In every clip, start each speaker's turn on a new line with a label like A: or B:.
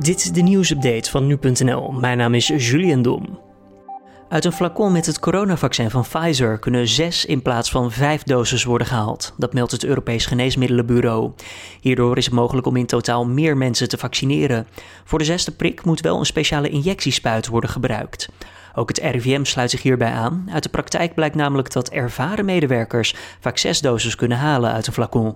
A: Dit is de nieuwsupdate van nu.nl. Mijn naam is Julian Dom. Uit een flacon met het coronavaccin van Pfizer kunnen zes in plaats van vijf doses worden gehaald. Dat meldt het Europees Geneesmiddelenbureau. Hierdoor is het mogelijk om in totaal meer mensen te vaccineren. Voor de zesde prik moet wel een speciale injectiespuit worden gebruikt. Ook het RIVM sluit zich hierbij aan. Uit de praktijk blijkt namelijk dat ervaren medewerkers vaak zes doses kunnen halen uit een flacon.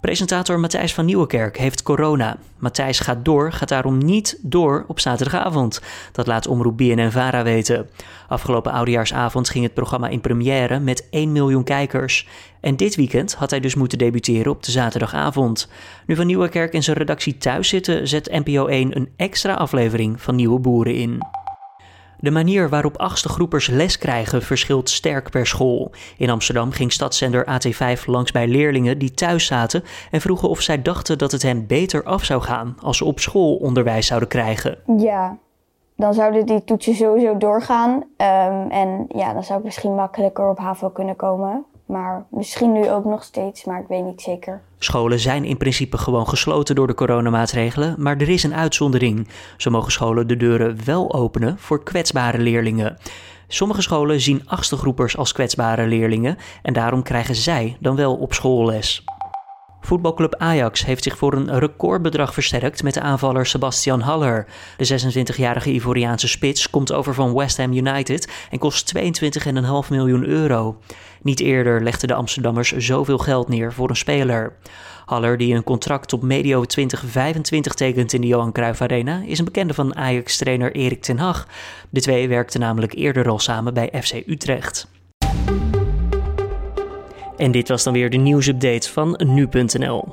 A: Presentator Matthijs van Nieuwenkerk heeft corona. Matthijs gaat door, gaat daarom niet door op zaterdagavond. Dat laat omroep BNN-Vara weten. Afgelopen oudejaarsavond ging het programma in première met 1 miljoen kijkers. En dit weekend had hij dus moeten debuteren op de zaterdagavond. Nu Van Nieuwenkerk in zijn redactie thuis zitten, zet NPO 1 een extra aflevering van Nieuwe Boeren in. De manier waarop achtste groepers les krijgen verschilt sterk per school. In Amsterdam ging stadszender AT5 langs bij leerlingen die thuis zaten en vroegen of zij dachten dat het hen beter af zou gaan als ze op school onderwijs zouden krijgen.
B: Ja, dan zouden die toetsen sowieso doorgaan. Um, en ja, dan zou ik misschien makkelijker op HAVO kunnen komen. Maar misschien nu ook nog steeds, maar ik weet niet zeker.
A: Scholen zijn in principe gewoon gesloten door de coronamaatregelen, maar er is een uitzondering. Zo mogen scholen de deuren wel openen voor kwetsbare leerlingen. Sommige scholen zien achtste groepers als kwetsbare leerlingen en daarom krijgen zij dan wel op school les. Voetbalclub Ajax heeft zich voor een recordbedrag versterkt met de aanvaller Sebastian Haller. De 26-jarige Ivoriaanse spits komt over van West Ham United en kost 22,5 miljoen euro. Niet eerder legden de Amsterdammers zoveel geld neer voor een speler. Haller, die een contract op medio 2025 tekent in de Johan Cruijff Arena, is een bekende van Ajax-trainer Erik ten Hag. De twee werkten namelijk eerder al samen bij FC Utrecht. En dit was dan weer de nieuwsupdate van nu.nl.